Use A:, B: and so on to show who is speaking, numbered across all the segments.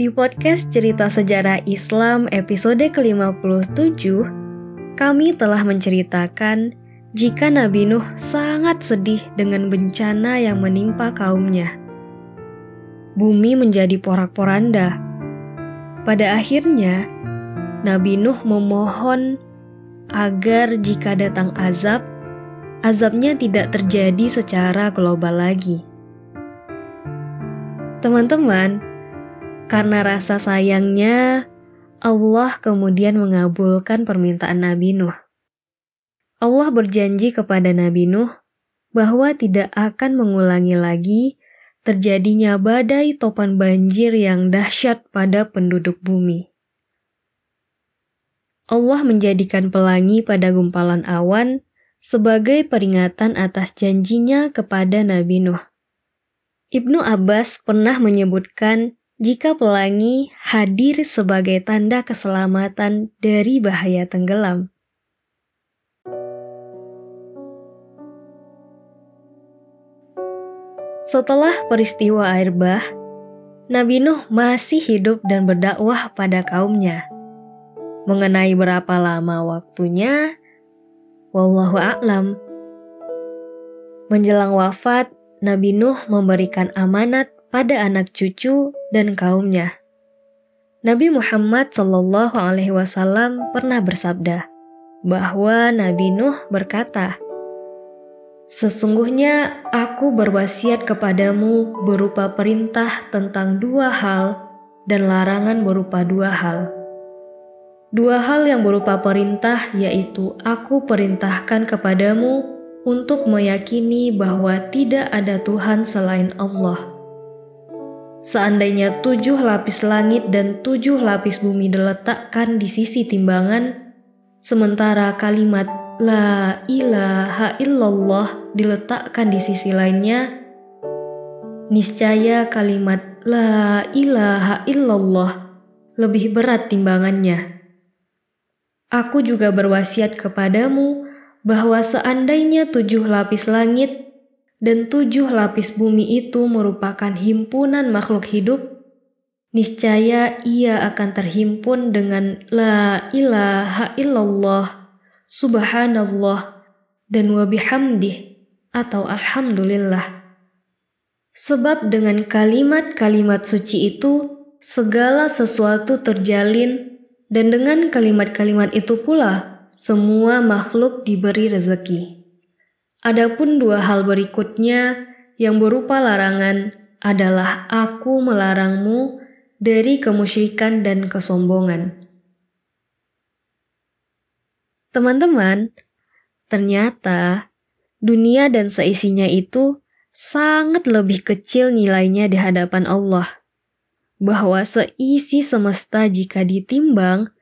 A: Di podcast Cerita Sejarah Islam episode ke-57, kami telah menceritakan jika Nabi Nuh sangat sedih dengan bencana yang menimpa kaumnya. Bumi menjadi porak-poranda. Pada akhirnya, Nabi Nuh memohon agar jika datang azab, azabnya tidak terjadi secara global lagi. Teman-teman, karena rasa sayangnya, Allah kemudian mengabulkan permintaan Nabi Nuh. Allah berjanji kepada Nabi Nuh bahwa tidak akan mengulangi lagi terjadinya badai topan banjir yang dahsyat pada penduduk bumi. Allah menjadikan pelangi pada gumpalan awan sebagai peringatan atas janjinya kepada Nabi Nuh. Ibnu Abbas pernah menyebutkan jika pelangi hadir sebagai tanda keselamatan dari bahaya tenggelam. Setelah peristiwa air bah, Nabi Nuh masih hidup dan berdakwah pada kaumnya. Mengenai berapa lama waktunya, wallahu a'lam. Menjelang wafat, Nabi Nuh memberikan amanat pada anak cucu dan kaumnya. Nabi Muhammad Shallallahu Alaihi Wasallam pernah bersabda bahwa Nabi Nuh berkata, Sesungguhnya aku berwasiat kepadamu berupa perintah tentang dua hal dan larangan berupa dua hal. Dua hal yang berupa perintah yaitu aku perintahkan kepadamu untuk meyakini bahwa tidak ada Tuhan selain Allah. Seandainya tujuh lapis langit dan tujuh lapis bumi diletakkan di sisi timbangan, sementara kalimat La ilaha illallah diletakkan di sisi lainnya, niscaya kalimat La ilaha illallah lebih berat timbangannya. Aku juga berwasiat kepadamu bahwa seandainya tujuh lapis langit dan tujuh lapis bumi itu merupakan himpunan makhluk hidup, niscaya ia akan terhimpun dengan La ilaha illallah, subhanallah, dan wabihamdih atau alhamdulillah. Sebab dengan kalimat-kalimat suci itu, segala sesuatu terjalin dan dengan kalimat-kalimat itu pula semua makhluk diberi rezeki. Adapun dua hal berikutnya yang berupa larangan adalah aku melarangmu dari kemusyrikan dan kesombongan. Teman-teman, ternyata dunia dan seisinya itu sangat lebih kecil nilainya di hadapan Allah. Bahwa seisi semesta jika ditimbang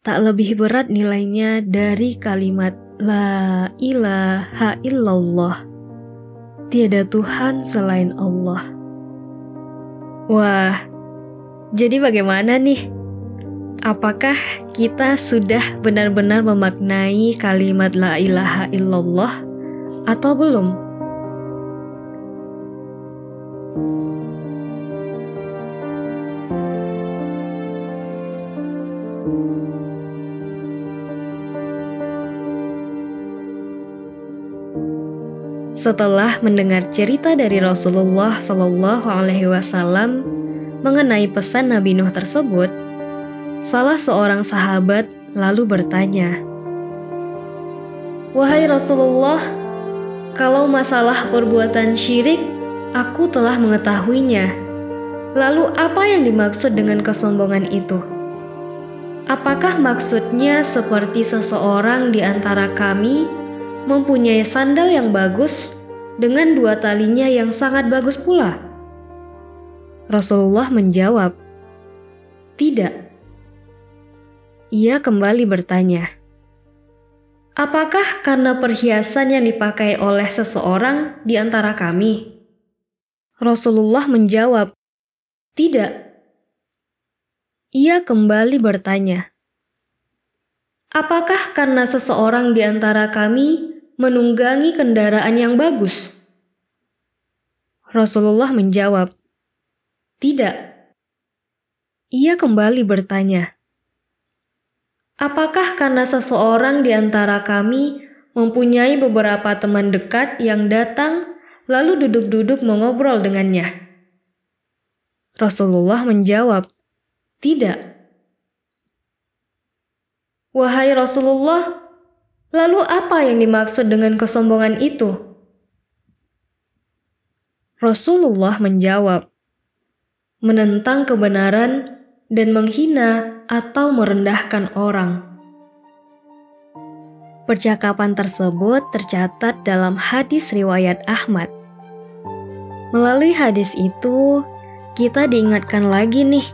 A: tak lebih berat nilainya dari kalimat La ilaha illallah. Tiada Tuhan selain Allah. Wah, jadi bagaimana nih? Apakah kita sudah benar-benar memaknai kalimat La ilaha illallah atau belum? Setelah mendengar cerita dari Rasulullah Shallallahu Alaihi Wasallam mengenai pesan Nabi Nuh tersebut, salah seorang sahabat lalu bertanya, "Wahai Rasulullah, kalau masalah perbuatan syirik, aku telah mengetahuinya. Lalu, apa yang dimaksud dengan kesombongan itu?" Apakah maksudnya seperti seseorang di antara kami mempunyai sandal yang bagus dengan dua talinya yang sangat bagus pula? Rasulullah menjawab, "Tidak." Ia kembali bertanya, "Apakah karena perhiasan yang dipakai oleh seseorang di antara kami?" Rasulullah menjawab, "Tidak." Ia kembali bertanya, Apakah karena seseorang di antara kami menunggangi kendaraan yang bagus? Rasulullah menjawab, "Tidak." ia kembali bertanya, "Apakah karena seseorang di antara kami mempunyai beberapa teman dekat yang datang lalu duduk-duduk mengobrol dengannya?" Rasulullah menjawab, "Tidak." Wahai Rasulullah, lalu apa yang dimaksud dengan kesombongan itu? Rasulullah menjawab, "Menentang kebenaran dan menghina atau merendahkan orang. Percakapan tersebut tercatat dalam hadis riwayat Ahmad. Melalui hadis itu, kita diingatkan lagi nih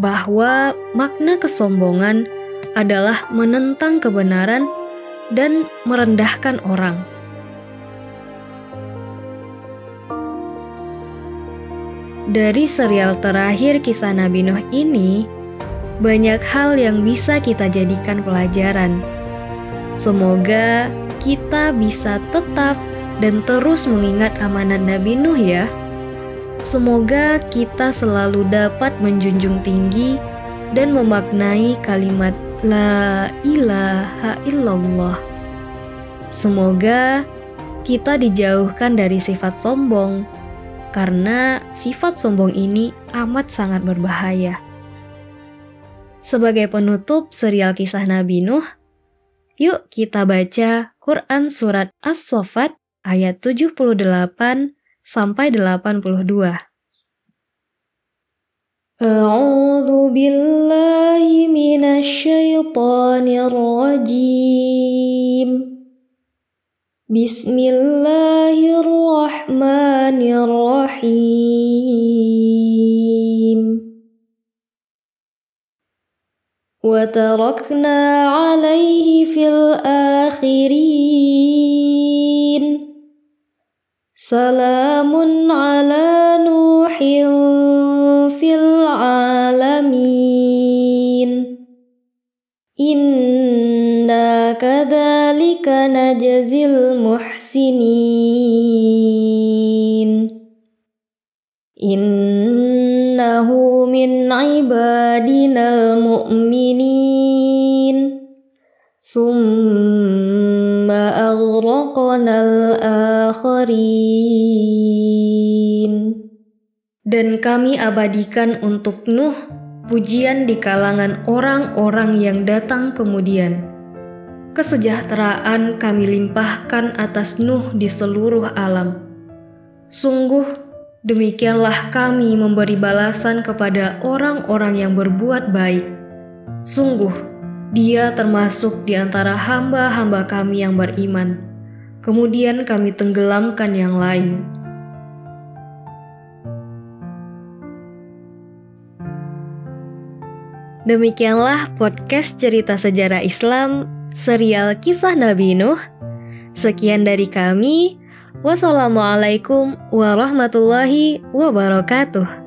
A: bahwa makna kesombongan adalah menentang kebenaran dan merendahkan orang. Dari serial terakhir kisah Nabi Nuh ini, banyak hal yang bisa kita jadikan pelajaran. Semoga kita bisa tetap dan terus mengingat amanat Nabi Nuh ya. Semoga kita selalu dapat menjunjung tinggi dan memaknai kalimat La ilaha illallah. Semoga kita dijauhkan dari sifat sombong, karena sifat sombong ini amat sangat berbahaya. Sebagai penutup serial kisah Nabi Nuh, yuk kita baca Quran Surat As-Sofat ayat 78 sampai 82. أعوذ بالله الشيطان الرجيم. بسم الله الرحمن الرحيم. وتركنا عليه في الآخرين. سلام على نوح Inna kadhalika najazil muhsinin. Innahu min ibadinal mu'minin. Thumma aghraqnal akharin. Dan kami abadikan untuk Nuh pujian di kalangan orang-orang yang datang kemudian. Kesejahteraan kami limpahkan atas Nuh di seluruh alam. Sungguh, demikianlah kami memberi balasan kepada orang-orang yang berbuat baik. Sungguh, dia termasuk di antara hamba-hamba kami yang beriman. Kemudian kami tenggelamkan yang lain. Demikianlah podcast cerita sejarah Islam serial kisah Nabi Nuh. Sekian dari kami. Wassalamualaikum warahmatullahi wabarakatuh.